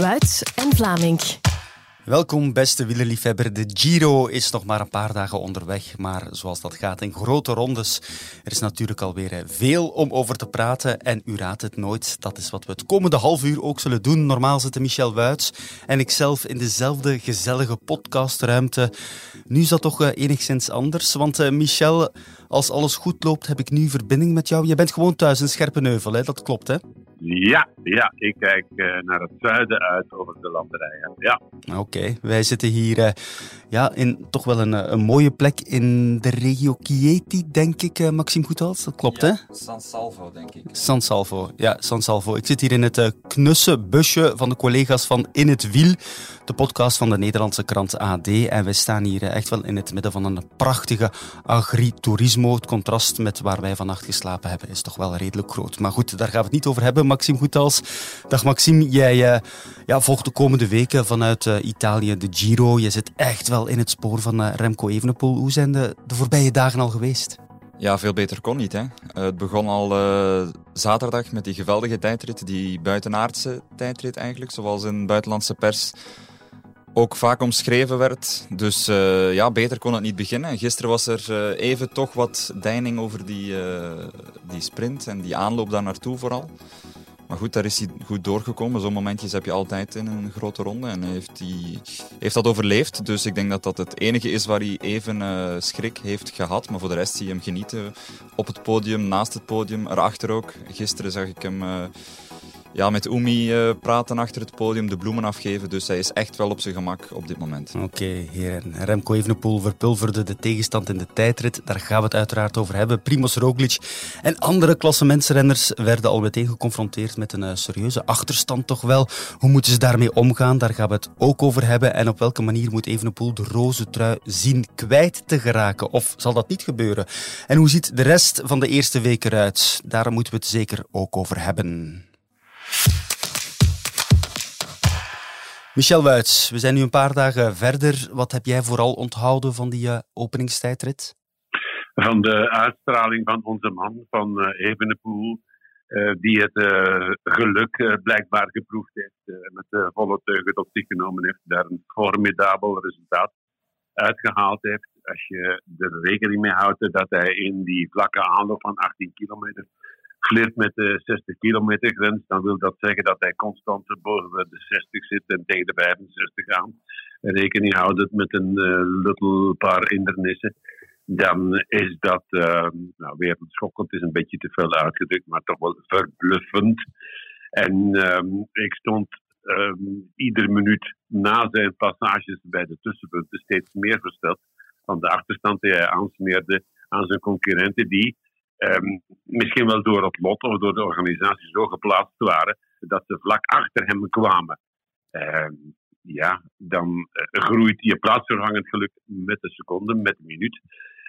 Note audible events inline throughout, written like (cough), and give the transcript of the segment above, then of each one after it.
Wuits en Vlaming. Welkom beste wielerliefhebber. De Giro is nog maar een paar dagen onderweg, maar zoals dat gaat in grote rondes, er is natuurlijk alweer veel om over te praten en u raadt het nooit. Dat is wat we het komende half uur ook zullen doen. Normaal zitten Michel Wuits en ikzelf in dezelfde gezellige podcastruimte. Nu is dat toch uh, enigszins anders, want uh, Michel, als alles goed loopt, heb ik nu verbinding met jou. Je bent gewoon thuis in Scherpenheuvel, hè? dat klopt hè? Ja, ja, ik kijk uh, naar het zuiden uit over de landerijen. Ja. Oké, okay. wij zitten hier uh, ja, in toch wel een, een mooie plek in de regio Chieti, denk ik, uh, Maxime Goethals. Dat klopt, ja, hè? San Salvo, denk ik. San Salvo, ja, San Salvo. Ik zit hier in het knusse busje van de collega's van In het Wiel, de podcast van de Nederlandse krant AD. En wij staan hier echt wel in het midden van een prachtige agriturismo. Het contrast met waar wij vannacht geslapen hebben is toch wel redelijk groot. Maar goed, daar gaan we het niet over hebben. Maxime Goethals. Dag Maxime, jij uh, ja, volgt de komende weken vanuit uh, Italië de Giro. Je zit echt wel in het spoor van uh, Remco Evenepoel. Hoe zijn de, de voorbije dagen al geweest? Ja, veel beter kon niet. Hè. het begon al zaterdag met die geweldige tijdrit, die buitenaardse tijdrit eigenlijk, zoals in buitenlandse pers ook vaak omschreven werd. Dus ja, beter kon het niet beginnen. Gisteren was er even toch wat deining over die, die sprint en die aanloop daar naartoe vooral. Maar goed, daar is hij goed doorgekomen. Zo'n momentjes heb je altijd in een grote ronde. En heeft, hij heeft dat overleefd. Dus ik denk dat dat het enige is waar hij even schrik heeft gehad. Maar voor de rest zie je hem genieten. Op het podium, naast het podium, erachter ook. Gisteren zag ik hem ja, met Umi uh, praten achter het podium, de bloemen afgeven. Dus hij is echt wel op zijn gemak op dit moment. Oké, heren. Remco Evenepoel verpulverde de tegenstand in de tijdrit. Daar gaan we het uiteraard over hebben. Primoz Roglic en andere klassementsrenners werden al meteen geconfronteerd met een uh, serieuze achterstand toch wel. Hoe moeten ze daarmee omgaan? Daar gaan we het ook over hebben. En op welke manier moet Evenepoel de roze trui zien kwijt te geraken? Of zal dat niet gebeuren? En hoe ziet de rest van de eerste week eruit? Daar moeten we het zeker ook over hebben. Michel Wuits, we zijn nu een paar dagen verder. Wat heb jij vooral onthouden van die uh, openingstijdrit? Van de uitstraling van onze man, van Evenepoel, uh, die het geluk blijkbaar geproefd heeft, met volle teugen tot zich genomen heeft, daar een formidabel resultaat uitgehaald heeft. Als je er rekening mee houdt dat hij in die vlakke aanloop van 18 kilometer flirt met de 60 kilometer grens, dan wil dat zeggen dat hij constant boven de 60 zit en tegen de 65 aan. Rekening houdend met een uh, paar hindernissen. Dan is dat uh, nou, wereldschokkend, is een beetje te veel uitgedrukt, maar toch wel verbluffend. En um, ik stond um, iedere minuut na zijn passages bij de tussenpunten steeds meer versteld van de achterstand die hij aansmeerde aan zijn concurrenten, die Um, misschien wel door het lot of door de organisatie zo geplaatst waren dat ze vlak achter hem kwamen. Um, ja, dan uh, groeit je plaatsvervangend geluk met een seconde, met een minuut.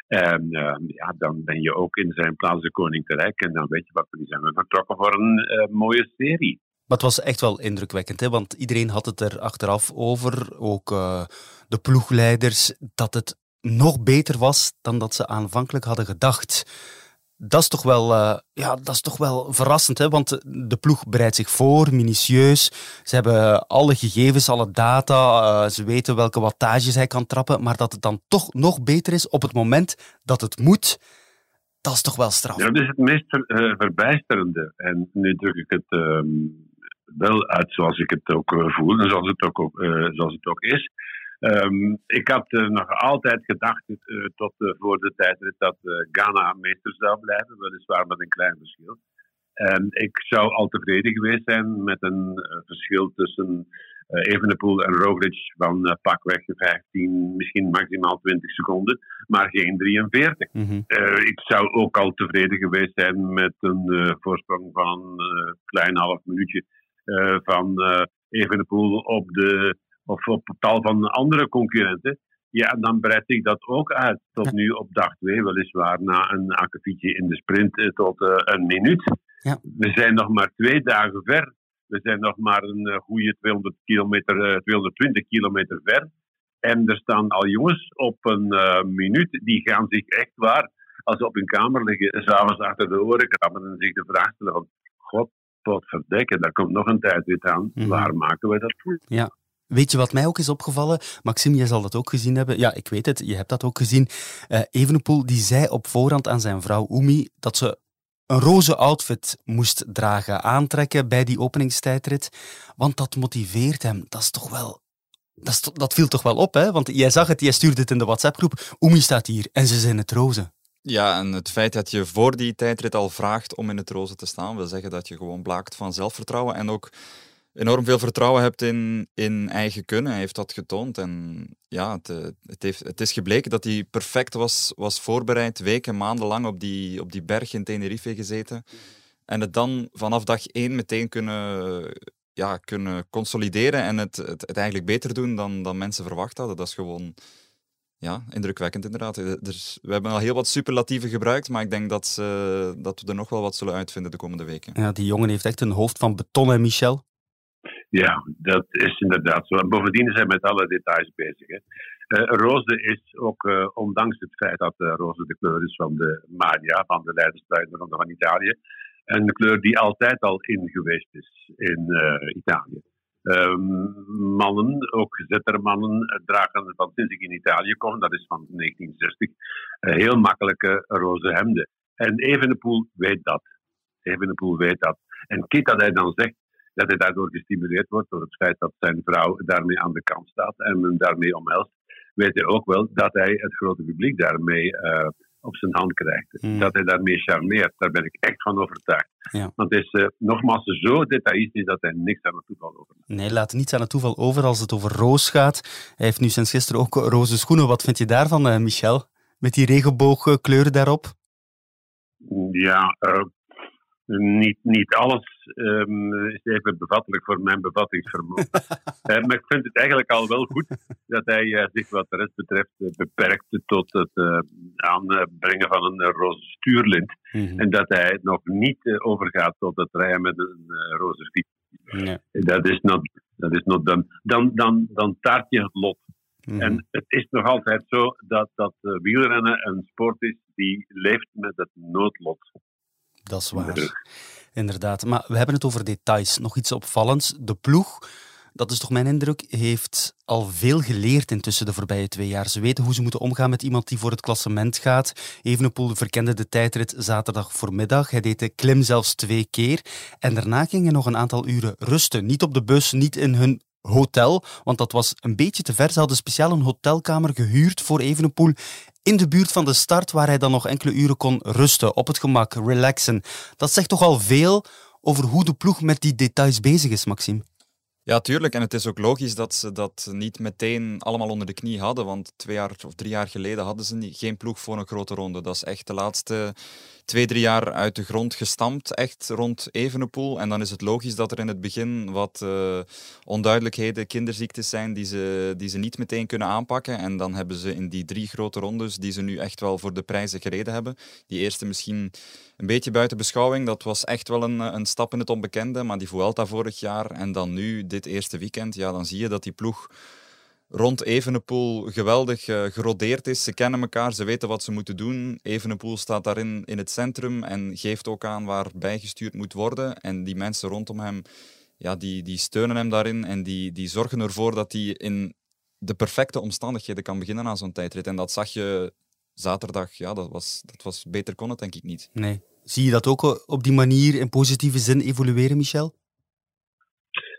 En uh, ja, dan ben je ook in zijn plaats de koning te. En dan weet je wat, die zijn we vertrokken voor een uh, mooie serie. Maar het was echt wel indrukwekkend, hè? want iedereen had het er achteraf over, ook de ploegleiders, dat het nog beter was dan dat ze aanvankelijk hadden gedacht. Dat is toch wel, uh, ja, dat is toch wel verrassend, hè? want de ploeg bereidt zich voor, minutieus. Ze hebben alle gegevens, alle data, uh, ze weten welke wattages hij kan trappen, maar dat het dan toch nog beter is op het moment dat het moet, dat is toch wel straf. Ja, dat is het meest uh, verbijsterende. En nu druk ik het wel uit zoals ik het ook voel het ook, zoals het ook is. Um, ik had uh, nog altijd gedacht, uh, tot uh, voor de tijd, dat Ghana meester zou blijven, weliswaar met een klein verschil. En ik zou al tevreden geweest zijn met een verschil tussen Evenepoel en Roglic van pakweg 15, misschien maximaal 20 seconden, maar geen 43. Mm -hmm. ik zou ook al tevreden geweest zijn met een voorsprong van een klein half minuutje van Evenepoel op de of op tal van andere concurrenten. Ja, dan breid ik dat ook uit tot nu op dag 2, weliswaar na een akkefietje in de sprint eh, tot uh, een minuut. Ja. We zijn nog maar twee dagen ver. We zijn nog maar een uh, goede 200 kilometer, uh, 220 kilometer ver. En er staan al jongens op een minuut, die gaan zich echt waar, als ze op hun kamer liggen, s'avonds achter de oren krabben en zich de vraag stellen van, god, potverdekken, daar komt nog een tijdrit aan. Mhm. Waar maken we dat voor? Ja. Weet je wat mij ook is opgevallen? Maxime, jij zal dat ook gezien hebben. Ja, ik weet het, je hebt dat ook gezien. Eh Evenepoel die zei op voorhand aan zijn vrouw Oemi dat ze een roze outfit moest dragen, aantrekken bij die openingstijdrit. Want dat motiveert hem. Dat is toch wel... Dat, dat viel toch wel op, hè? Want jij zag het, jij stuurde het in de WhatsApp-groep. Oemi staat hier en ze zijn het roze. Ja, en het feit dat je voor die tijdrit al vraagt om in het roze te staan, wil zeggen dat je gewoon blaakt van zelfvertrouwen en ook enorm veel vertrouwen hebt in, in eigen kunnen. Hij heeft dat getoond. En ja, het, eh, het, heeft, het is gebleken dat hij perfect was, was voorbereid, weken, maandenlang op die, op die berg in Tenerife gezeten. En het dan vanaf dag één meteen kunnen, ja, kunnen consolideren en het, het, eigenlijk beter doen dan, dan mensen verwacht hadden. Dat is gewoon ja, indrukwekkend inderdaad. Er is- we hebben al heel wat superlatieven gebruikt, maar ik denk dat, ze, dat we er nog wel wat zullen uitvinden de komende weken. Ja, die jongen heeft echt een hoofd van beton, hè, Michel? Ja, dat is inderdaad zo. En bovendien zijn we met alle details bezig. Eh, roze is ook, eh, ondanks het feit dat eh, roze de kleur is van de Maglia, van de leiderstruidenronde van Italië, een kleur die altijd al in geweest is in Italië. Ehm, mannen, ook gezette mannen, eh, dragen van sinds ik in Italië kom, dat is van 1960, eh, heel makkelijke roze hemden. En Evenepoel weet dat. Evenepoel weet dat. En kijk dat hij dan zegt dat hij daardoor gestimuleerd wordt door het feit dat zijn vrouw daarmee aan de kant staat en hem daarmee omhelst, weet hij ook wel dat hij het grote publiek daarmee eh, op zijn hand krijgt. Hmm. Dat hij daarmee charmeert. Daar ben ik echt van overtuigd. Ja. Want het is eh, nogmaals zo detailistisch dat hij niks aan het toeval overlaat. Nee, laat niets aan het toeval over als het over roos gaat. Hij heeft nu sinds gisteren ook roze schoenen. Wat vind je daarvan, eh, Michel? Met die regenboogkleuren daarop? Ja, niet, niet alles ehm, is even bevattelijk voor mijn bevattingsvermogen. (laughs) Eh, maar ik vind het eigenlijk al wel goed dat hij eh, zich wat de rest betreft eh, beperkt tot het aanbrengen van een roze stuurlint. Mhm. En dat hij nog niet overgaat tot het rijden met een roze fiets. Dat is not, dat is not done. Dan, dan, dan taart je het lot. Mhm. En het is nog altijd zo dat, dat wielrennen een sport is die leeft met het noodlot. Dat is waar. Inderdaad. Maar we hebben het over details. Nog iets opvallends. De ploeg, dat is toch mijn indruk, heeft al veel geleerd intussen de voorbije twee jaar. Ze weten hoe ze moeten omgaan met iemand die voor het klassement gaat. Evenepoel verkende de tijdrit zaterdag voormiddag. Hij deed de klim zelfs twee keer. En daarna ging hij nog een aantal uren rusten. Niet op de bus, niet in hun hotel, want dat was een beetje te ver. Ze hadden speciaal een hotelkamer gehuurd voor Evenepoel in de buurt van de start, waar hij dan nog enkele uren kon rusten, op het gemak, relaxen. Dat zegt toch al veel over hoe de ploeg met die details bezig is, Maxime. Ja, tuurlijk. En het is ook logisch dat ze dat niet meteen allemaal onder de knie hadden. Want twee jaar of drie jaar geleden hadden ze geen ploeg voor een grote ronde. Dat is echt de laatste twee, drie jaar uit de grond gestampt. Echt rond Evenepoel. En dan is het logisch dat er in het begin wat eh, onduidelijkheden, kinderziektes zijn die ze, die ze niet meteen kunnen aanpakken. En dan hebben ze in die drie grote rondes, die ze nu echt wel voor de prijzen gereden hebben. Die eerste misschien een beetje buiten beschouwing. Dat was echt wel een, een stap in het onbekende. Maar die Vuelta vorig jaar en dan nu dit eerste weekend, ja, dan zie je dat die ploeg rond Evenepoel geweldig eh, gerodeerd is. Ze kennen elkaar, ze weten wat ze moeten doen. Evenepoel staat daarin in het centrum en geeft ook aan waar bijgestuurd moet worden. En die mensen rondom hem, ja, die, die steunen hem daarin en die, die zorgen ervoor dat hij in de perfecte omstandigheden kan beginnen aan zo'n tijdrit. En dat zag je zaterdag, ja, dat was, dat was beter kon het denk ik niet. Nee. Zie je dat ook eh, op die manier in positieve zin evolueren, Michel?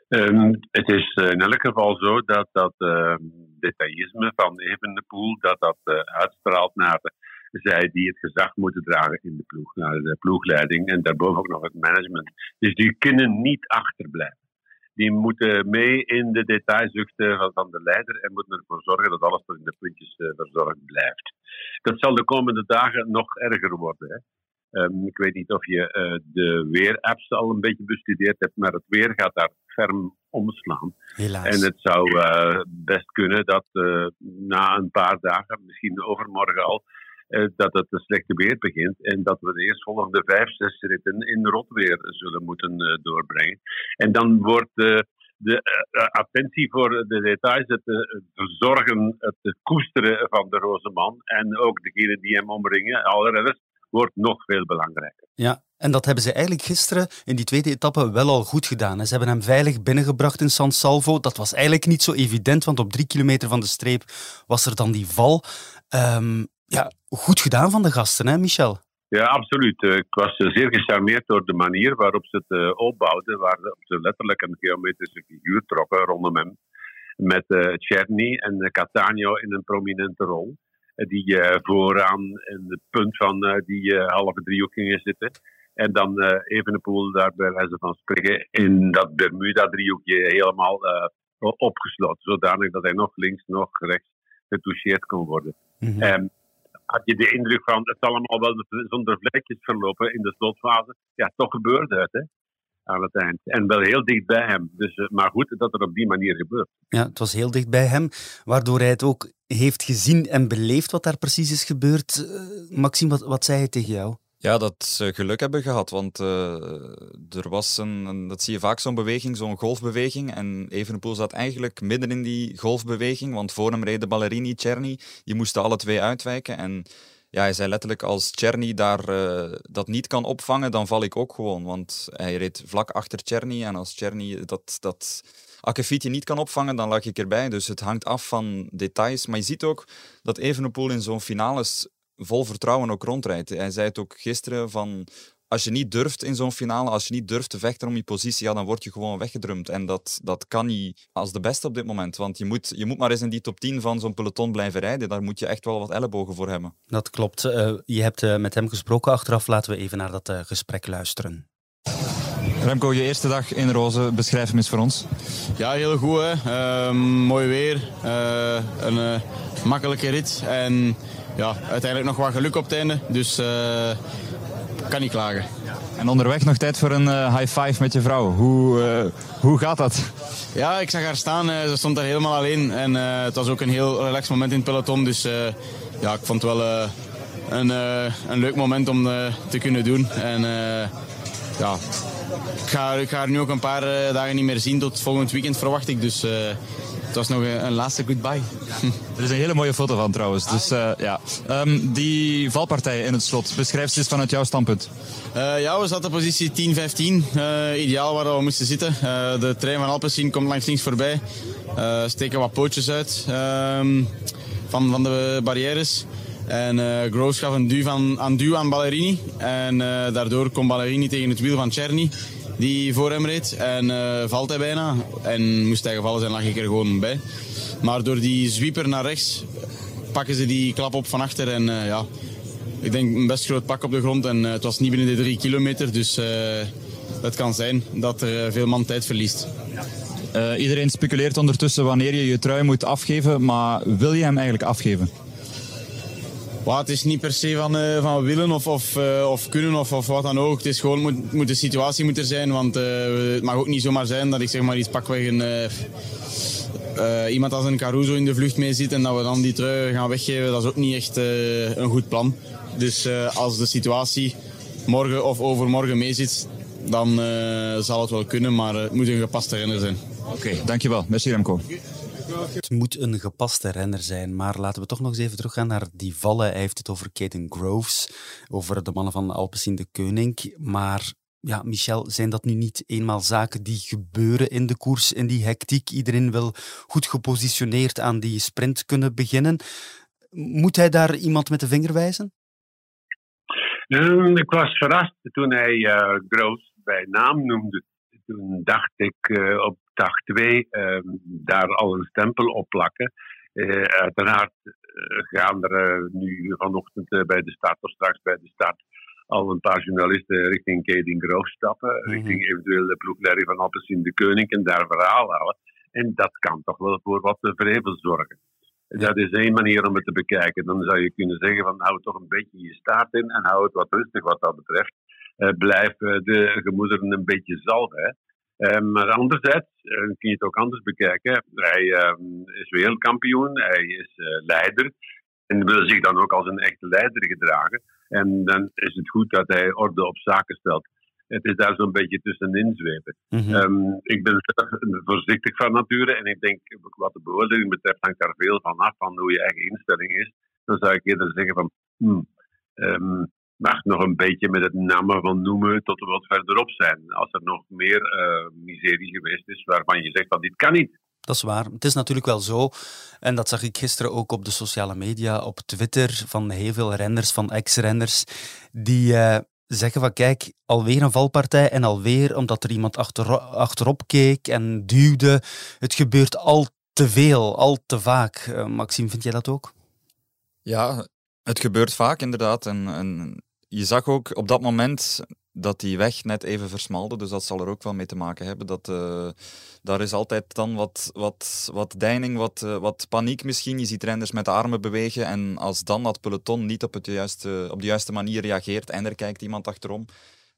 Ehm, het is eh, in elk geval zo dat dat ehm, detailisme van Evenepoel, dat dat eh, uitstraalt naar de, zij die het gezag moeten dragen in de ploeg, naar de ploegleiding en daarboven ook nog het management. Dus die kunnen niet achterblijven. Die moeten mee in de detailzuchten van, van de leider en moeten ervoor zorgen dat alles tot in de puntjes eh, verzorgd blijft. Dat zal de komende dagen nog erger worden. Hè. Ehm, ik weet niet of je de weerapps al een beetje bestudeerd hebt, maar het weer gaat daar ferm omslaan. Helaas. En het zou eh, best kunnen dat eh, na een paar dagen, misschien overmorgen al, eh, dat het een slechte weer begint en dat we de eerstvolgende vijf, zes ritten in rotweer zullen moeten doorbrengen. En dan wordt de attentie voor de details, het verzorgen, het koesteren van de roze man en ook degenen die hem omringen, alle wordt nog veel belangrijker. Ja, En dat hebben ze eigenlijk gisteren in die tweede etappe wel al goed gedaan. Ze hebben hem veilig binnengebracht in San Salvo. Dat was eigenlijk niet zo evident, want op drie kilometer van de streep was er dan die val. Ehm, ja, goed gedaan van de gasten, hè, Michel? Ja, absoluut. Eh, ik was eh, zeer gecharmeerd door de manier waarop ze het uh, opbouwden, waar ze letterlijk een geometrische figuur trokken rondom hem. Met Cherny en Catania in een prominente rol. die vooraan in het punt van die halve driehoek gingen zitten. En dan uh, Evenepoel daar bij wijze van spreken in dat Bermuda-driehoekje helemaal opgesloten. Zodanig dat hij nog links, nog rechts getoucheerd kon worden. Mm -hmm had je de indruk van het allemaal wel zonder vlekjes verlopen in de slotfase. Ja, toch gebeurde het hè, aan het eind. En wel heel dicht bij hem. Dus, eh, maar goed dat het op die manier gebeurt. Ja, het was heel dicht bij hem, waardoor hij het ook heeft gezien en beleefd wat daar precies is gebeurd. Maxime, wat, wat zei hij tegen jou? Ja, dat ze geluk hebben gehad, want uh, er was een, dat zie je vaak zo'n beweging, zo'n golfbeweging. En Evenepoel zat eigenlijk midden in die golfbeweging, want voor hem reden Ballerini, Czerny, die moesten alle twee uitwijken. En ja, hij zei letterlijk, als Czerny daar uh, dat niet kan opvangen, dan val ik ook gewoon. Want hij reed vlak achter Czerny en als Czerny dat, dat akkefietje niet kan opvangen, dan lag ik erbij. Dus het hangt af van details. Maar je ziet ook dat Evenepoel in zo'n finales vol vertrouwen ook rondrijdt. Hij zei het ook gisteren van als je niet durft in zo'n finale, als je niet durft te vechten om je positie, ja, dan word je gewoon weggedrumd. En dat, dat kan niet als de beste op dit moment. Want je moet, je moet maar eens in die top 10 van zo'n peloton blijven rijden. Daar moet je echt wel wat ellebogen voor hebben. Dat klopt. Uh, je hebt uh, met hem gesproken achteraf. Laten we even naar dat uh, gesprek luisteren. Remco, je eerste dag in Roze, beschrijf hem eens voor ons. Ja, heel goed. Hè. Ehm, mooi weer, een makkelijke rit en ja, uiteindelijk nog wat geluk op het einde. Dus uh, kan niet klagen. En onderweg nog tijd voor een uh, high five met je vrouw. Hoe, uh, hoe gaat dat? Ja, ik zag haar staan. ze stond daar helemaal alleen. En het was ook een heel relaxed moment in het peloton. Dus ja, ik vond het wel een, een leuk moment om te kunnen doen. En ja, ik ga, ik ga haar nu ook een paar dagen niet meer zien. Tot volgend weekend verwacht ik. Dus was nog een, een laatste goodbye. Er is een hele mooie foto van trouwens. Dus, uh, ja. Um, die valpartij in het slot, beschrijf ze eens vanuit jouw standpunt. Uh, ja, we zaten op positie 10-15. Uh, ideaal waar we moesten zitten. De trein van Alpecin komt langs links voorbij. steken wat pootjes uit ehm, van, van de barrières. En uh, Groves gaf een duw, van, aan duw aan Ballerini. En daardoor komt Ballerini tegen het wiel van Czerny die voor hem reed. En uh, valt hij bijna. En moest hij gevallen zijn, lag ik er gewoon bij. Maar door die sweeper naar rechts pakken ze die klap op van achter. En uh, ja, ik denk een best groot pak op de grond. En uh, het was niet binnen de drie kilometer. Dus het kan zijn dat er veel man tijd verliest. iedereen speculeert ondertussen wanneer je je trui moet afgeven. Maar wil je hem eigenlijk afgeven? Well, het is niet per se van, uh, van willen of, of, uh, of kunnen of, of wat dan ook. Het is gewoon, moet, moet de situatie moet er zijn. Want uh, het mag ook niet zomaar zijn dat ik zeg maar iets pakweg een... iemand als een Caruso in de vlucht mee zit en dat we dan die trui gaan weggeven, dat is ook niet echt een goed plan. Dus als de situatie morgen of overmorgen mee zit, dan zal het wel kunnen, maar het moet een gepaste renner zijn. Oké, dankjewel. Merci Remco. Het moet een gepaste renner zijn, maar laten we toch nog eens even teruggaan naar die vallen. Hij heeft het over Caden Groves, over de mannen van Alpecin de Koning. Maar ja, Michel, zijn dat nu niet eenmaal zaken die gebeuren in de koers, in die hectiek? Iedereen wil goed gepositioneerd aan die sprint kunnen beginnen. Moet hij daar iemand met de vinger wijzen? Um, ik was verrast toen hij uh, Groves bij naam noemde. Toen dacht ik uh, op dag 2 ehm, daar al een stempel op plakken. Uh, uiteraard uh, gaan er uh, nu vanochtend bij de start of straks bij de start al een paar journalisten richting Keding Grove stappen. Mm -hmm. Richting eventueel de ploegleider van Alpecin de Koning en daar verhaal halen. En dat kan toch wel voor wat vrevel zorgen. Dat is één manier om het te bekijken. Dan zou je kunnen zeggen van hou toch een beetje je staart in en hou het wat rustig wat dat betreft. blijf de gemoederen een beetje zalven. Uh, maar anderzijds uh, kun je het ook anders bekijken. Hij uh, is wereldkampioen, hij is eh, leider en wil zich dan ook als een echte leider gedragen. En dan is het goed dat hij orde op zaken stelt. Het is daar zo'n beetje tussenin zweven. Mm -hmm. ik ben voorzichtig van nature en ik denk, wat de beoordeling betreft, hangt daar veel van af van hoe je eigen instelling is. Dan zou ik eerder zeggen van, hmm, um, mag nog een beetje met het namen van noemen tot er wat verderop zijn. Als er nog meer uh, miserie geweest is waarvan je zegt van dit kan niet. Dat is waar. Het is natuurlijk wel zo, en dat zag ik gisteren ook op de sociale media, op Twitter, van heel veel renners, van ex-renners, die uh, zeggen van kijk, alweer een valpartij en alweer omdat er iemand achter, achterop keek en duwde. Het gebeurt al te veel, al te vaak. Uh, Maxime, vind jij dat ook? Ja, het gebeurt vaak inderdaad. En, en je zag ook op dat moment dat die weg net even versmalde. Dus dat zal er ook wel mee te maken hebben. Dat, uh, daar is altijd dan wat, wat, wat deining, wat, uh, wat paniek misschien. Je ziet renners met de armen bewegen. En als dan dat peloton niet op, het juiste, op de juiste manier reageert en er kijkt iemand achterom,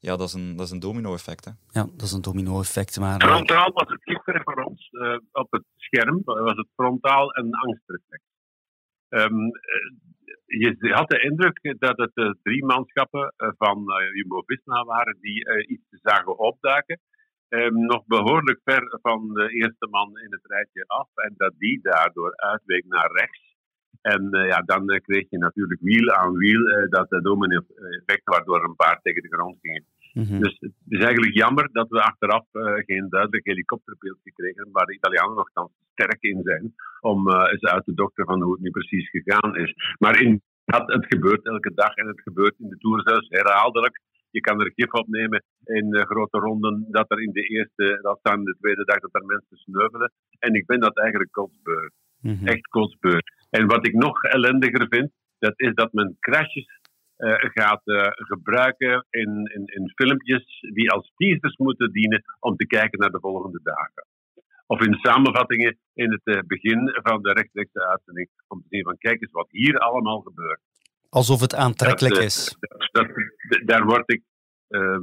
ja, dat is een, dat is een domino-effect. Ja, dat is een domino-effect. Maar... Frontaal was het gisteren voor ons uh, op het scherm, was het frontaal een angstreflex. Um, je had de indruk dat het uh, drie manschappen uh, van uh, Jumbo-Visma waren die iets zagen opduiken. Um, nog behoorlijk ver van de eerste man in het rijtje af. En dat die daardoor uitweek naar rechts. En ja, dan kreeg je natuurlijk wiel aan wiel dat domino-effect waardoor een paar tegen de grond gingen. Mhm. Dus het is eigenlijk jammer dat we achteraf uh, geen duidelijk helikopterbeeld gekregen, waar de Italianen nogthans sterk in zijn, om uh, eens uit te dokteren van hoe het nu precies gegaan is. Maar in, dat, het gebeurt elke dag en het gebeurt in de Tour zelfs herhaaldelijk. Je kan er gif op nemen in uh, grote ronden dat er in de eerste, dat dan de tweede dag, dat er mensen sneuvelen. En ik vind dat eigenlijk kotsbeur. Mm Echt kotsbeur. En wat ik nog ellendiger vind, dat is dat men crashes gaat uh, gebruiken in, in, in, filmpjes die als teasers moeten dienen om te kijken naar de volgende dagen. Of in samenvattingen in het uh, begin van de rechtstreekse uitzending om te zien van kijk eens wat hier allemaal gebeurt. Alsof het aantrekkelijk dat, is. Dat, dat, daar word ik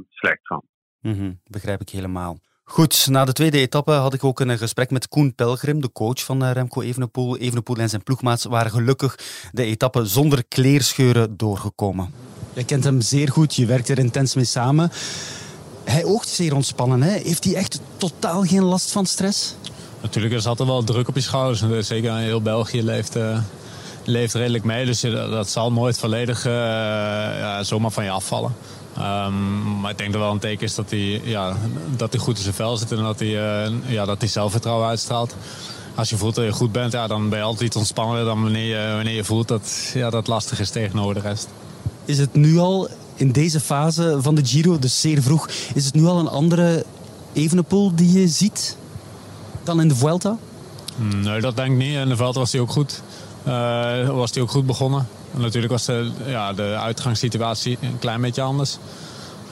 slecht van. Mm -hmm, begrijp ik helemaal. Goed, na de tweede etappe had ik ook een gesprek met Koen Pelgrim, de coach van eh, Remco Evenepoel. Evenepoel en zijn ploegmaats waren gelukkig de etappe zonder kleerscheuren doorgekomen. Je kent hem zeer goed, je werkt er intens mee samen. Hij oogt zeer ontspannen. Hè? Heeft hij echt totaal geen last van stress? Natuurlijk, er zat er wel druk op je schouders. Zeker in heel België leeft, uh, leeft redelijk mee. Dus dat zal nooit volledig uh, ja, zomaar van je afvallen. Um, maar ik denk dat wel een teken is dat hij, ja, dat hij goed in zijn vel zit en dat hij, uh, ja, dat hij zelfvertrouwen uitstraalt. Als je voelt dat je goed bent, ja, dan ben je altijd iets ontspannender dan wanneer je, wanneer je voelt dat ja, dat lastig is tegenover de rest. Is het nu al in deze fase van de Giro, dus zeer vroeg, is het nu al een andere Evenepoel die je ziet dan in de Vuelta? Nee, dat denk ik niet. In de Vuelta was hij ook goed. Uh, was hij ook goed begonnen natuurlijk was de, ja, de uitgangssituatie een klein beetje anders.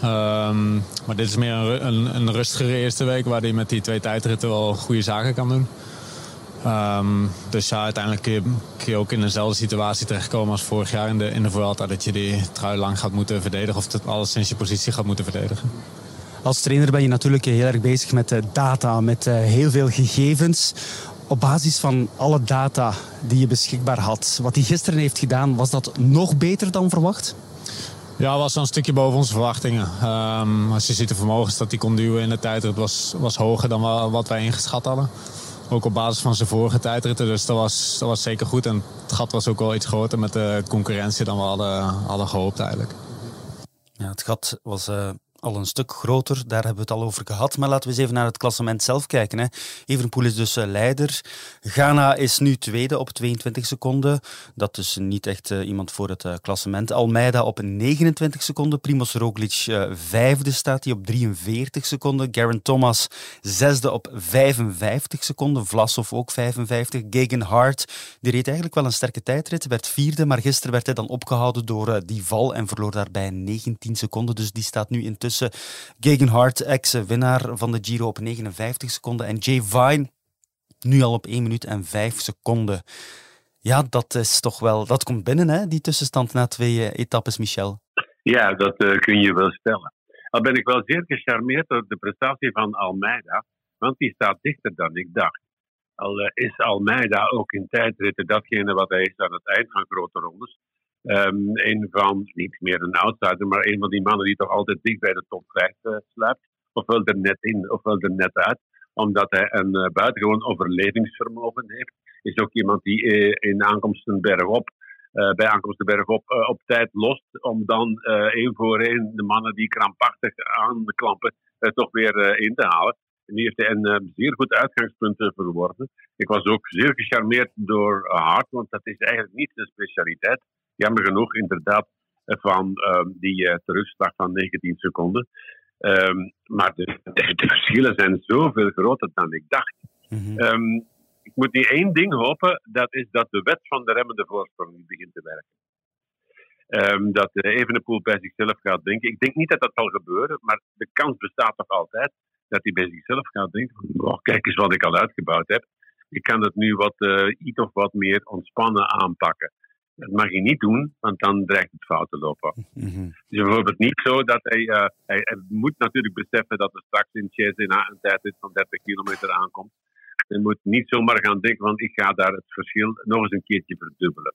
Um, maar dit is meer een, een, een, rustigere eerste week waar hij met die twee tijdritten wel goede zaken kan doen. Um, dus ja, uiteindelijk kun je, ook in dezelfde situatie terechtkomen als vorig jaar in de, in de Vuelta. Dat je die trui lang gaat moeten verdedigen of het alles sinds je positie gaat moeten verdedigen. Als trainer ben je natuurlijk heel erg bezig met data, met uh, heel veel gegevens op basis van alle data die je beschikbaar had, wat hij gisteren heeft gedaan, was dat nog beter dan verwacht? Ja, was een stukje boven onze verwachtingen. Um, als je ziet de vermogens dat hij kon duwen in de tijdrit, was, was hoger dan wat wij ingeschat hadden. Ook op basis van zijn vorige tijdritten, dus dat was, dat was zeker goed. En het gat was ook wel iets groter met de concurrentie dan we hadden, hadden gehoopt eigenlijk. Ja, het gat was uh, al een stuk groter. Daar hebben we het al over gehad. Maar laten we eens even naar het klassement zelf kijken. Hè. Evenpoel is dus uh, leider. Ghana is nu tweede op 22 seconden. Dat is niet echt uh, iemand voor het uh, klassement. Almeida op 29 seconden. Primoz Roglic vijfde staat hij op 43 seconden. Garen Thomas zesde op 55 seconden. Vlasov ook 55. Gegen Hart, die reed eigenlijk wel een sterke tijdrit. Werd vierde, maar gisteren werd hij dan opgehouden door die val en verloor daarbij 19 seconden. Dus die staat nu intussen tussen Gegenhard, ex-winnaar van de Giro op 59 seconden, en Jay Vine nu al op 1 minuut en 5 seconden. Ja, dat is toch wel, dat komt binnen, hè, die tussenstand na twee uh, etappes, Michel. Ja, dat uh, kun je wel stellen. Al ben ik wel zeer gecharmeerd door de prestatie van Almeida, want die staat dichter dan ik dacht. Al uh, is Almeida ook in tijdritten datgene wat hij is aan het eind van grote rondes. Um, een van, niet meer een outsider, maar een van die mannen die toch altijd dicht bij de top 5 uh, sluipt. Ofwel er net in, ofwel er net uit. Omdat hij een uh, buitengewoon overlevingsvermogen heeft. Is ook iemand die uh, in aankomsten bergop bij aankomst de berg op, tijd lost. Om dan één voor één de mannen die krampachtig aanklampen toch weer in te halen. En die heeft hij een zeer goed uitgangspunt verworven. Ik was ook zeer gecharmeerd door Hart, want dat is eigenlijk niet zijn specialiteit. Jammer genoeg, inderdaad, van ehm, die terugslag van 19 seconden. Um, maar de, de, verschillen zijn zoveel groter dan ik dacht. Mhm. Ehm, ik moet nu één ding hopen, dat is dat de wet van de remmende voorsprong niet begint te werken. Um, dat de Evenepoel bij zichzelf gaat denken. Ik denk niet dat dat zal gebeuren, maar de kans bestaat toch altijd dat hij bij zichzelf gaat denken: oh, kijk eens wat ik al uitgebouwd heb. Ik kan het nu wat, uh, iets of wat meer ontspannen aanpakken. Dat mag je niet doen, want dan dreigt het fout te lopen. Mm Dus bijvoorbeeld niet zo dat hij, uh, hij, hij, moet natuurlijk beseffen dat er straks in Chesena een tijd van 30 kilometer aankomt. Hij moet niet zomaar gaan denken van ik ga daar het verschil nog eens een keertje verdubbelen.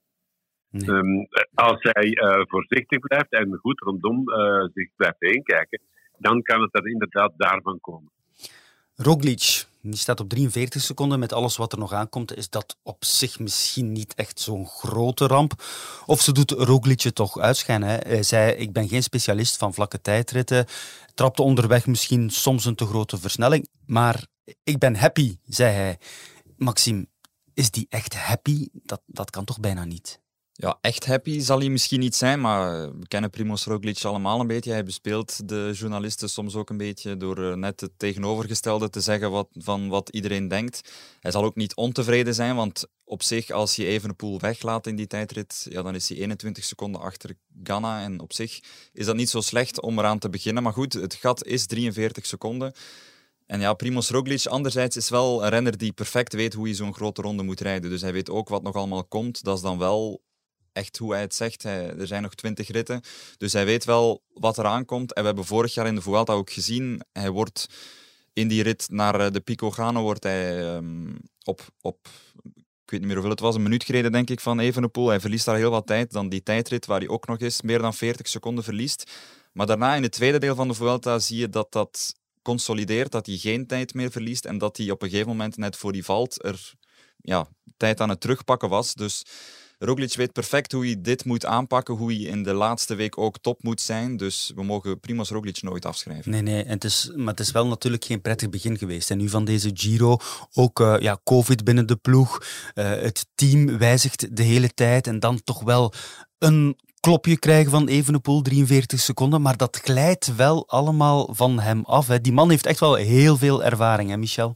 Um, als hij uh, voorzichtig blijft en goed rondom uh, zich blijft heen kijken, dan kan het er inderdaad daarvan komen. Roglic, die staat op 43 seconden met alles wat er nog aankomt. Is dat op zich misschien niet echt zo'n grote ramp? Of ze doet Roglic toch uitschijnen. Hij zei, ik ben geen specialist van vlakke tijdritten. Trapte onderweg misschien soms een te grote versnelling. Maar ik ben happy, zei hij. Maxime, is die echt happy? Dat, dat kan toch bijna niet? Ja, echt happy zal hij misschien niet zijn, maar we kennen Primoz Roglic allemaal een beetje. Hij bespeelt de journalisten soms ook een beetje door eh, net het tegenovergestelde te zeggen wat, van wat iedereen denkt. Hij zal ook niet ontevreden zijn, want op zich, als je even een pool weglaat in die tijdrit, ja, dan is hij 21 seconden achter Ghana. En op zich is dat niet zo slecht om eraan te beginnen. Maar goed, het gat is 43 seconden. En ja, Primoz Roglic anderzijds is wel een renner die perfect weet hoe je zo'n grote ronde moet rijden. Dus hij weet ook wat nog allemaal komt. Dat is dan wel echt hoe hij het zegt. Er zijn nog twintig ritten. Dus hij weet wel wat er aankomt. En we hebben vorig jaar in de Vuelta ook gezien. Hij wordt in die rit naar eh, de Pico Gano wordt hij um, op, op ik weet niet meer hoeveel het was, een minuut gereden denk ik van Evenepoel. Hij verliest daar heel wat tijd. Dan die tijdrit waar hij ook nog eens meer dan 40 seconden verliest. Maar daarna in het tweede deel van de Vuelta zie je dat dat consolideert, dat hij geen tijd meer verliest en dat hij op een gegeven moment net voor die valt er ja, tijd aan het terugpakken was. Dus Roglic weet perfect hoe hij dit moet aanpakken, hoe hij in de laatste week ook top moet zijn. Dus we mogen Primoz Roglic nooit afschrijven. Nee, nee, en het is, maar het is wel natuurlijk geen prettig begin geweest. En nu van deze Giro, ook uh, ja, COVID binnen de ploeg. Uh, het team wijzigt de hele tijd en dan toch wel een klopje krijgen van Evenepoel, 43 seconden. Maar dat glijdt wel allemaal van hem af. Hè. Die man heeft echt wel heel veel ervaring, hè Michel?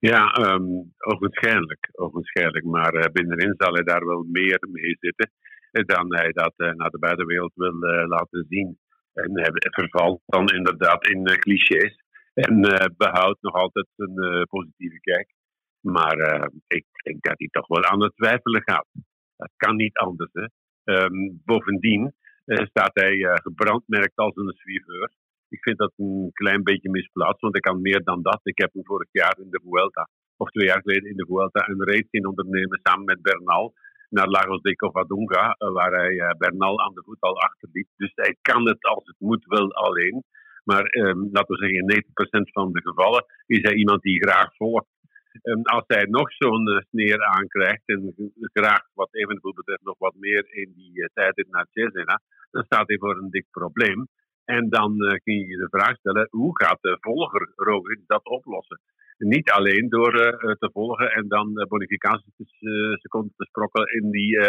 Ja, um, ogenschijnlijk, ogenschijnlijk. Maar uh, binnenin zal hij daar wel meer mee zitten dan hij dat uh, naar de buitenwereld wil laten zien. En hij vervalt dan inderdaad in clichés en behoudt nog altijd een positieve kijk. Maar ik denk dat hij toch wel aan het twijfelen gaat. Dat kan niet anders. Hè? Um, bovendien staat hij gebrandmerkt als een suiveur. Ik vind dat een klein beetje misplaatst, want ik kan meer dan dat. Ik heb hem vorig jaar in de Vuelta, of twee jaar geleden in de Vuelta, een race in ondernemen samen met Bernal naar Lagos de Covadonga, eh, waar hij eh, Bernal aan de voet al achterliet. Dus hij kan het als het moet wel alleen. Maar ehm, laten we zeggen, in 90% van de gevallen is hij iemand die graag volgt. Um, als hij nog zo'n uh, sneer aankrijgt en graag wat eventueel betreft nog wat meer in die tijd naar Cesena, dan staat hij voor een dik probleem. En dan uh, kun je je de vraag stellen, hoe gaat de volger Roglic dat oplossen? Niet alleen door uh, te volgen en dan bonificatieseconden te sprokkelen in die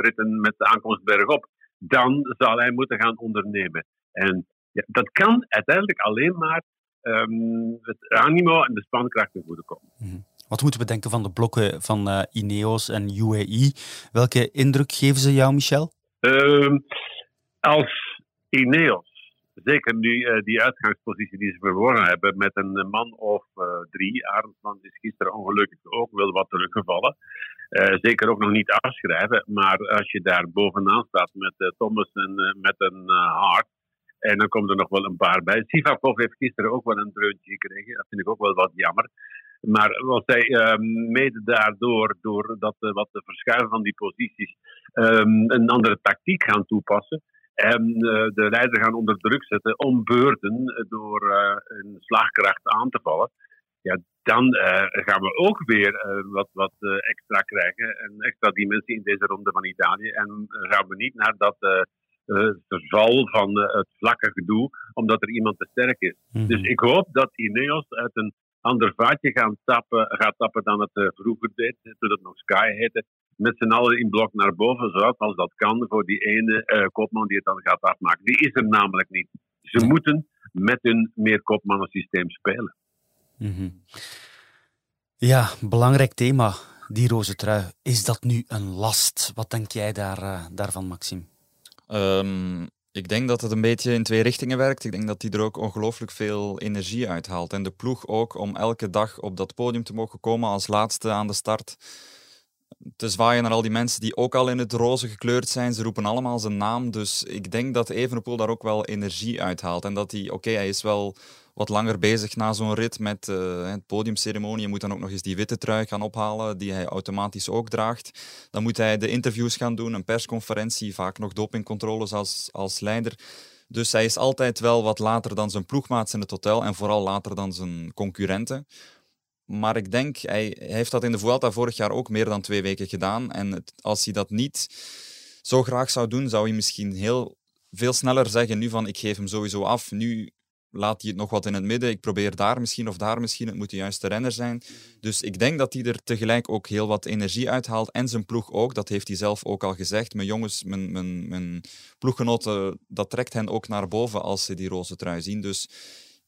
ritten met de aankomst bergop. Dan zal hij moeten gaan ondernemen. En ja, dat kan uiteindelijk alleen maar um, het animo en de spankracht ten goede komen. Mhm. Wat moeten we denken van de blokken van Ineos en UAE? Welke indruk geven ze jou, Michel? Uh, als Ineos zeker nu uh, die uitgangspositie die ze verworven hebben met een man of uh, drie. Arendsman is gisteren ongelukkig ook wel wat teruggevallen. Uh, zeker ook nog niet afschrijven. Maar als je daar bovenaan staat met Thomas en met een Hart. En dan komt er nog wel een paar bij. Sivakov heeft gisteren ook wel een dreuntje gekregen. Dat vind ik ook wel wat jammer. Maar als zij ehm, mede daardoor, door dat wat te verschuiven van die posities, um, een andere tactiek gaan toepassen, en uh, de leider gaan onder druk zetten om beurten door uh, een slagkracht aan te vallen. Ja, dan gaan we ook weer wat, wat extra krijgen. Een extra dimensie in deze ronde van Italië. En gaan we niet naar dat verval van het vlakke gedoe, omdat er iemand te sterk is. Mhm. Dus ik hoop dat Ineos uit een ander vaatje gaan tappen, gaat tappen dan het vroeger deed, toen het nog Sky heette met z'n allen in blok naar boven, zoals als dat kan, voor die ene uh, kopman die het dan gaat afmaken. Die is er namelijk niet. Ze moeten met een meer systeem spelen. Mm Ja, belangrijk thema, die roze trui. Is dat nu een last? Wat denk jij daar, uh, daarvan, Maxime? Um, ik denk dat het een beetje in twee richtingen werkt. Ik denk dat hij er ook ongelooflijk veel energie uithaalt. En de ploeg ook om elke dag op dat podium te mogen komen als laatste aan de start te zwaaien naar al die mensen die ook al in het roze gekleurd zijn. Ze roepen allemaal zijn naam. Dus ik denk dat Evenepoel daar ook wel energie uithaalt. En dat hij, oké, hij is wel wat langer bezig na zo'n rit met uh, het podiumceremonie. Je moet dan ook nog eens die witte trui gaan ophalen, die hij automatisch ook draagt. Dan moet hij de interviews gaan doen, een persconferentie, vaak nog dopingcontroles als, als leider. Dus hij is altijd wel wat later dan zijn ploegmaats in het hotel en vooral later dan zijn concurrenten. Maar ik denk, hij, heeft dat in de Vuelta vorig jaar ook meer dan twee weken gedaan. En als hij dat niet zo graag zou doen, zou hij misschien heel veel sneller zeggen nu van ik geef hem sowieso af. Nu laat hij het nog wat in het midden. Ik probeer daar misschien of daar misschien. Het moet de juiste renner zijn. Dus ik denk dat hij er tegelijk ook heel wat energie uithaalt. En zijn ploeg ook. Dat heeft hij zelf ook al gezegd. Mijn jongens, mijn, mijn, mijn ploeggenoten, dat trekt hen ook naar boven als ze die roze trui zien. Dus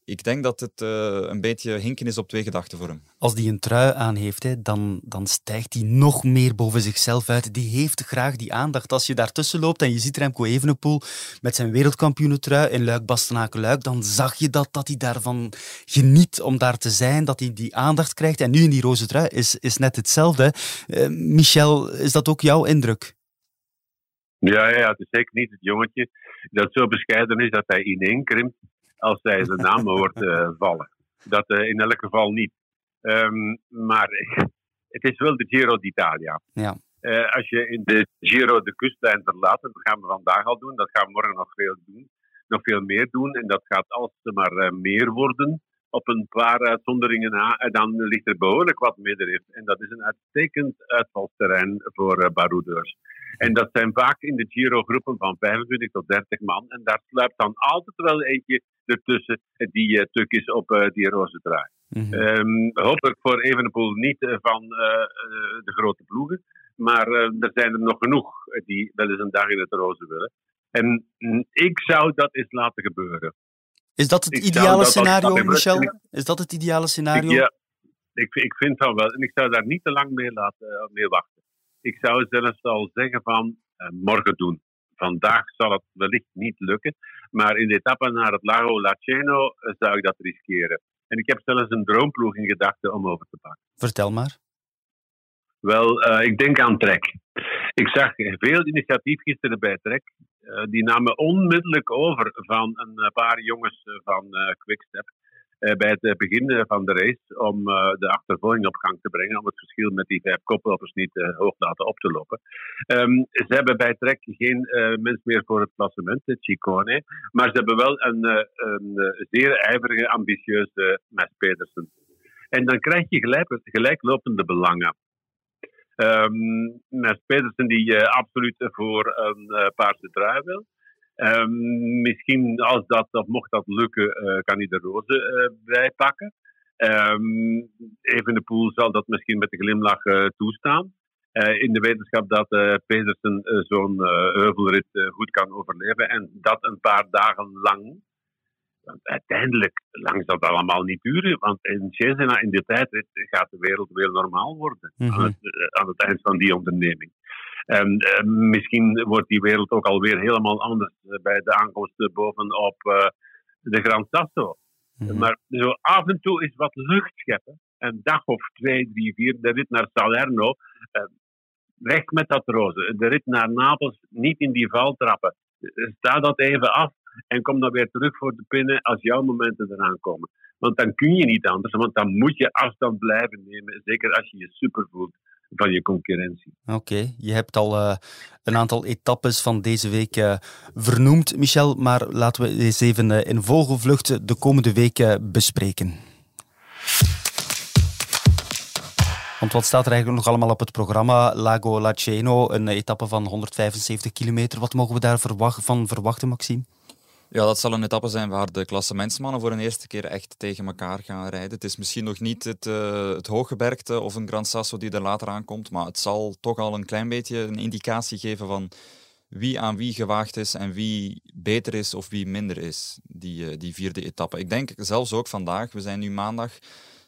ik denk dat het uh, een beetje hinken is op twee gedachten voor hem. Als hij een trui aan heeft, hè, dan, dan stijgt hij nog meer boven zichzelf uit. Die heeft graag die aandacht. Als je daartussen loopt en je ziet Remco Evenepoel met zijn wereldkampioenentrui in Luik-Bastenaken-Luik, dan zag je dat, dat hij daarvan geniet om daar te zijn, dat hij die aandacht krijgt. En nu in die roze trui is, is net hetzelfde. Uh, Michel, is dat ook jouw indruk? Ja, ja, het is zeker niet het jongetje dat zo bescheiden is dat hij ineenkrimpt als zij zijn naam hoort uh, vallen. Dat uh, in elk geval niet. Um, maar (laughs) het is wel de Giro d'Italia. Ja. Uh, als je in de Giro de kustlijn verlaat, dat gaan we vandaag al doen, dat gaan we morgen nog veel doen, nog veel meer doen. En dat gaat alsmaar meer worden op een paar uitzonderingen na. En dan ligt er behoorlijk wat middenrif. En dat is een uitstekend uitvalsterrein voor baroudeurs. En dat zijn vaak in de Giro groepen van 25 tot 30 man. En daar sluipt dan altijd wel eentje ertussen die uh, tuk is op uh, die roze draai. Mm -hmm. hopelijk voor Evenepoel niet uh, van de grote ploegen. Maar er zijn er nog genoeg die wel eens een dag in het roze willen. En mm, ik zou dat eens laten gebeuren. Is dat het ideale scenario, Michel? Is dat het ideale scenario? ja, ik, ik vind dat wel. En ik zou daar niet te lang mee, laten, mee wachten. Ik zou zelfs al zeggen van morgen doen. Vandaag zal het wellicht niet lukken. Maar in de etappe naar het Lago Laceno eh, zou ik dat riskeren. En ik heb zelfs een droomploeg in gedachten om over te pakken. Vertel maar. Wel, uh, ik denk aan Trek. Ik zag veel initiatief gisteren bij Trek. Uh, die namen onmiddellijk over van een paar jongens van uh, Quickstep. Eh, bij het eh, begin van de race om eh, de achtervolging op gang te brengen, om het verschil met die vijf koplopers niet hoog laten op te lopen. Ehm, ze hebben bij Trek geen mens meer voor het klassement, het Chicone, maar ze hebben wel een, een zeer ijverige, ambitieuze Mes Pedersen. En dan krijg je gelijk, gelijklopende belangen. Um, Mes Pedersen die absoluut voor een paarse trui wil. Um, misschien als dat, of mocht dat lukken, uh, kan hij de roze uh, bijpakken. Um, even de pool zal dat misschien met een glimlach uh, toestaan. in de wetenschap dat Pedersen zo'n heuvelrit goed kan overleven. En dat een paar dagen lang. Want uiteindelijk lang zal dat allemaal niet duren. Want in Cesena, in die tijd, gaat de wereld weer normaal worden. Mm -hmm. aan, het, aan het eind van die onderneming. En uh, misschien wordt die wereld ook alweer helemaal anders eh, bij de aankomst bovenop uh, de Gran Sasso. Mm Maar zo af en toe is wat lucht scheppen. Een dag of twee, drie, vier, de rit naar Salerno. weg met dat roze. De rit naar Napels, niet in die val trappen. Sta dat even af en kom dan weer terug voor de pinnen als jouw momenten eraan komen. Want dan kun je niet anders, want dan moet je afstand blijven nemen. Zeker als je je super voelt van je concurrentie. Oké, je hebt al uh, een aantal etappes van deze week uh, vernoemd, Michel, maar laten we eens even uh, in vogelvlucht de komende weken bespreken. Want wat staat er eigenlijk nog allemaal op het programma? Lago Laceno, een etappe van 175 kilometer. Wat mogen we daar verwachten, Maxime? Ja, dat zal een etappe zijn waar de klassementsmannen voor een eerste keer echt tegen elkaar gaan rijden. Het is misschien nog niet het, uh, het hooggebergte of een Gran Sasso die er later aankomt, maar het zal toch al een klein beetje een indicatie geven van wie aan wie gewaagd is en wie beter is of wie minder is, die, uh, die vierde etappe. Ik denk zelfs ook vandaag, we zijn nu maandag,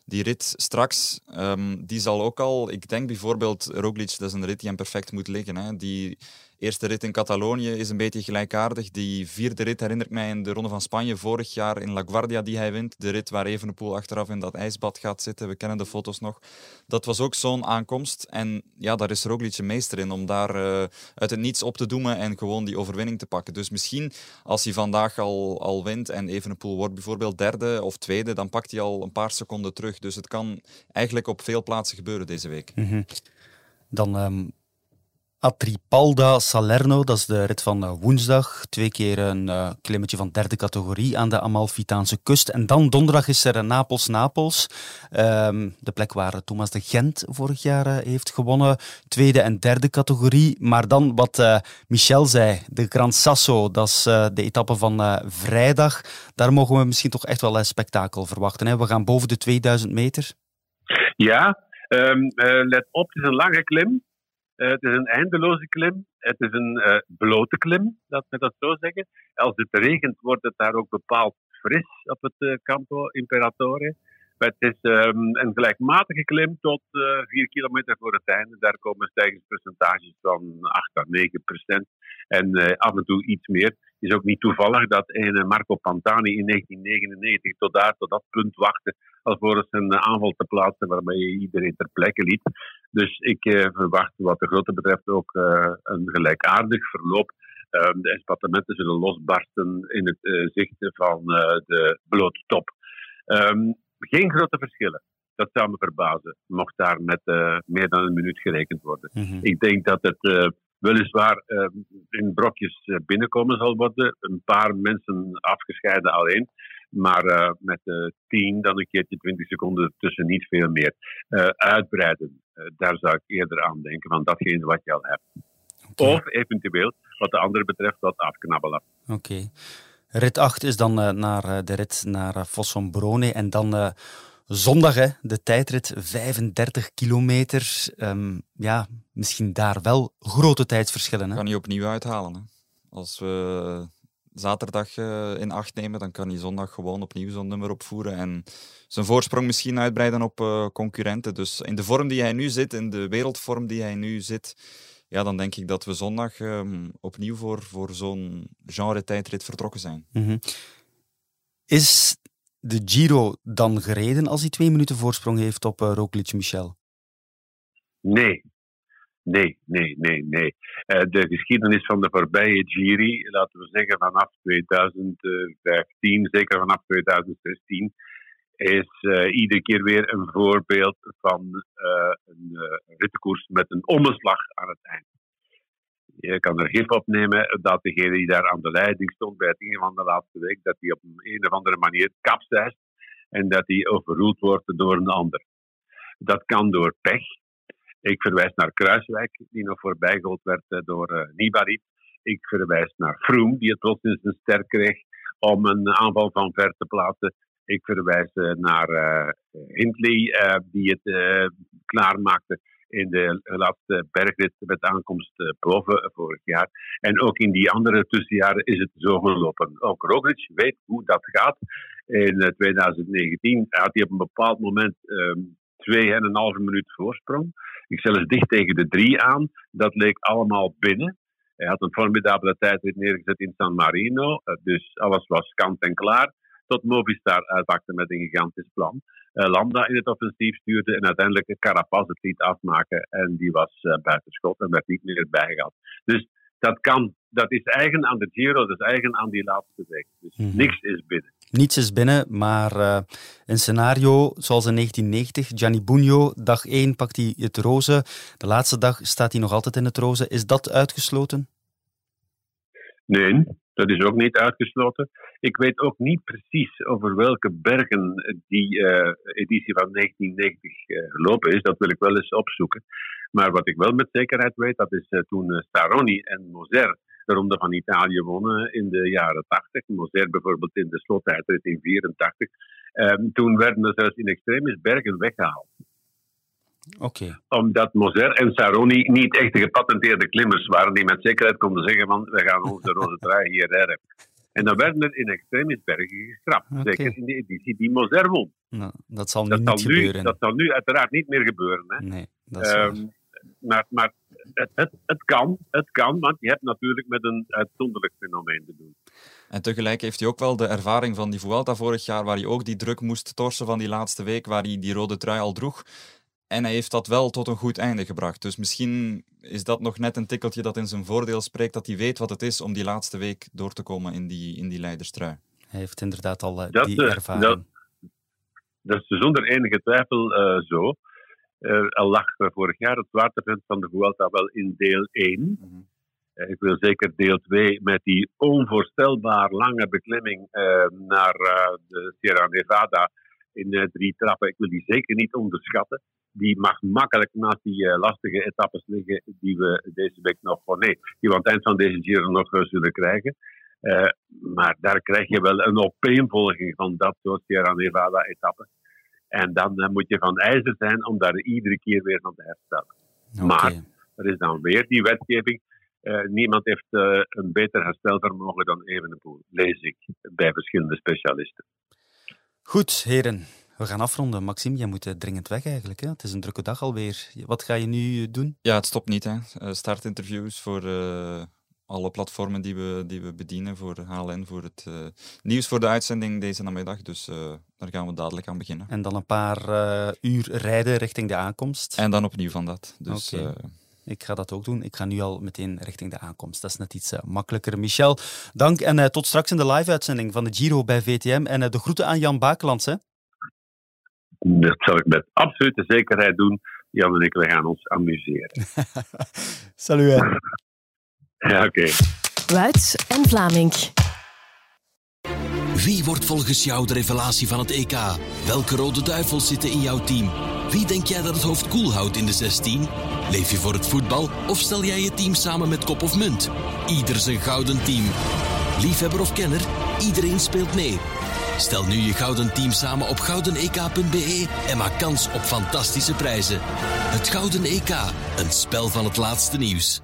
die rit straks, um, die zal ook al, ik denk bijvoorbeeld Roglic, dat is een rit die hem perfect moet liggen. Hè. Die eerste rit in Catalonië is een beetje gelijkaardig. Die vierde rit herinnert mij in de Ronde van Spanje vorig jaar in La Guardia die hij wint. De rit waar Evenepoel achteraf in dat ijsbad gaat zitten. We kennen de foto's nog. Dat was ook zo'n aankomst. En ja, daar is Roglic een meester in om daar uh, uit het niets op te doemen en gewoon die overwinning te pakken. Dus misschien als hij vandaag al, al wint en Evenepoel wordt bijvoorbeeld derde of tweede, dan pakt hij al een paar seconden terug. Dus het kan eigenlijk op veel plaatsen gebeuren deze week. -hmm. Dan um, Atripalda Salerno, dat is de rit van eh, woensdag. Twee keer een uh, klimmetje van derde categorie aan de Amalfitaanse kust. En dan donderdag is er Napels-Napels. Um, de plek waar Thomas de Gent vorig jaar heeft gewonnen. Tweede en derde categorie. Maar dan wat Michel zei, de Gran Sasso, dat is de etappe van vrijdag. Daar mogen we misschien toch echt wel een spektakel verwachten. Hè? We gaan boven de 2000 meter. Ja, um, let op, het is een lange klim. Uh, het is een eindeloze klim. Het is een uh, blote klim, dat we dat zo zeggen. Als het regent, wordt het daar ook bepaald fris op het uh, Campo Imperatore. Het is um, een gelijkmatige klim tot 4 kilometer voor het einde. Daar komen stijgingspercentages van 8 à 9 procent. En af en toe iets meer. Het is ook niet toevallig dat een Marco Pantani in 1999 tot daar, tot dat punt wachtte, alvorens een aanval te plaatsen waarmee iedereen ter plekke liet. Dus ik eh, verwacht wat de grootte betreft ook eh, een gelijkaardig verloop. Uh, de espatementen zullen losbarsten in het uh, zicht van de blote top. Um, geen grote verschillen. Dat zou me verbazen, mocht daar met meer dan een minuut gerekend worden. Mm -hmm. Ik denk dat het weliswaar in brokjes binnenkomen zal worden. Een paar mensen afgescheiden alleen. Maar uh, met uh, 10, dan een keertje 20 seconden tussen niet veel meer. Uh, uitbreiden, daar zou ik eerder aan denken, van datgene wat je al hebt. Okay. Of eventueel, wat de andere betreft, wat afknabbelen. Oké. Okay. Rit 8 is dan naar de rit naar Fossombrone en dan zondag, hè, de tijdrit 35 kilometer. Um, ja, misschien daar wel grote tijdsverschillen. Hè? Kan je opnieuw uithalen. Hè? Als we zaterdag in acht nemen, dan kan hij zondag gewoon opnieuw zo'n nummer opvoeren en zijn voorsprong misschien uitbreiden op concurrenten. Dus in de vorm die hij nu zit, in de wereldvorm die hij nu zit, ja, dan denk ik dat we zondag um, opnieuw voor, voor zo'n genre tijdrit vertrokken zijn. Mm -hmm. Is de Giro dan gereden als hij twee minuten voorsprong heeft op uh, Roglic Michel? Nee, Nee, nee, nee, nee. Uh, de geschiedenis van de voorbije Giri, laten we zeggen vanaf 2015, zeker vanaf 2016, is uh, iedere keer weer een voorbeeld van uh, een rittenkoers met een omslag aan het eind. Je kan er gif op nemen dat degene die daar aan de leiding stond bij het ingaan van de laatste week, dat hij op een, een of andere manier kapseist en dat hij overroeld wordt door een ander. Dat kan door pech, ik verwijs naar Kruiswijk, die nog voorbijgehold werd eh, door uh. Ik verwijs naar Froome, die het plots in zijn ster kreeg om een aanval van ver te plaatsen. Ik verwijs uh, naar uh, Hindley, die het klaarmaakte in de laatste bergrit met aankomst boven vorig jaar. En ook in die andere tussenjaren is het zo gelopen. Ook Roglic weet hoe dat gaat. In 2019 had hij op een bepaald moment um, twee en een halve minuut voorsprong. Ik zelfs dicht tegen de drie aan. Dat leek allemaal binnen. Hij had een formidabele tijdrit neergezet in San Marino. Eh, dus alles was kant en klaar. Tot Movistar uitpakte met een gigantisch plan. Uh, Landa in het offensief stuurde en uiteindelijk Carapaz het liet afmaken. En die was uh, buitenschot en werd niet meer bijgehaald. Dus dat kan. Dat is eigen aan de Giro, dat is eigen aan die laatste week. Dus mm -hmm. niks is binnen. Niets is binnen, maar uh, een scenario zoals in 1990. Gianni Bugno, dag 1 pakt hij het roze. De laatste dag staat hij nog altijd in het roze. Is dat uitgesloten? Nee, Dat is ook niet uitgesloten. Ik weet ook niet precies over welke bergen die uh, editie van 1990 uh, gelopen is. Dat wil ik wel eens opzoeken. Maar wat ik wel met zekerheid weet, dat is uh, toen Staroni en Moser de Ronde van Italië wonnen in de jaren 80. Moser bijvoorbeeld in de slottijdrit in 84. Ehm, toen werden er zelfs in extremis bergen weggehaald. Oké. Omdat Moser en Saroni niet echt gepatenteerde klimmers waren die met zekerheid konden zeggen van we gaan onze rode trui hier redden. En dan werden er in extremis bergen geschrapt. Zeker in de editie die Moser won. Nou, dat zal nu dat niet gebeuren. Dat zal nu uiteraard niet meer gebeuren. Hè. Nee, dat is um, maar, maar het, het, het, kan, het kan, want je hebt natuurlijk met een uitzonderlijk fenomeen te doen. En tegelijk heeft hij ook wel de ervaring van die Vuelta vorig jaar, waar hij ook die druk moest torsen van die laatste week, waar hij die rode trui al droeg. En hij heeft dat wel tot een goed einde gebracht. Dus misschien is dat nog net een tikkeltje dat in zijn voordeel spreekt, dat hij weet wat het is om die laatste week door te komen in die, in die leiderstrui. Hij heeft inderdaad al uh, die uh, ervaring. Dat, dat, is zonder enige twijfel uh, zo. al lag vorig jaar het zwaartepunt van de Vuelta wel in deel 1. Mm -hmm. Ik wil zeker deel 2 met die onvoorstelbaar lange beklimming naar de Sierra Nevada in drie trappen. Ik wil die zeker niet onderschatten die mag makkelijk naast die uh, lastige etappes liggen die we deze week nog, oh nee, die we aan het eind van deze Giro nog uh, zullen krijgen. Uh, maar daar krijg je wel een opeenvolging van dat soort Sierra Nevada-etappes. En dan moet je van ijzer zijn om daar iedere keer weer van te herstellen. Okay. Maar er is dan weer die wetgeving. niemand heeft een beter herstelvermogen dan Evenepoel, lees ik bij verschillende specialisten. Goed, heren. We gaan afronden. Maxime, jij moet dringend weg eigenlijk. Hè? Het is een drukke dag alweer. Wat ga je nu doen? Ja, het stopt niet. Hè. Startinterviews voor uh, alle platformen die we, die we bedienen. Voor HLN, voor het uh, nieuws voor de uitzending deze namiddag. Dus uh, daar gaan we dadelijk aan beginnen. En dan een paar uur rijden richting de aankomst. En dan opnieuw van dat. Dus, okay. Ik ga dat ook doen. Ik ga nu al meteen richting de aankomst. Dat is net iets uh, makkelijker. Michel, dank en uh, tot straks in de live-uitzending van de Giro bij VTM. En uh, de groeten aan Jan Bakelands. Hè? Dat zal ik met absolute zekerheid doen. Jan en ik, we gaan ons amuseren. (laughs) Salut. Hè. ja, oké. Okay. Wuits en Vlaming. Wie wordt volgens jou de revelatie van het EK? Welke rode duivels zitten in jouw team? Wie denk jij dat het hoofd koel houdt in de 16? Leef je voor het voetbal of stel jij je team samen met kop of munt? Ieder zijn gouden team. Liefhebber of kenner, iedereen speelt mee. Stel nu je gouden team samen op goudenek.be en maak kans op fantastische prijzen. Het Gouden EK, een spel van het laatste nieuws.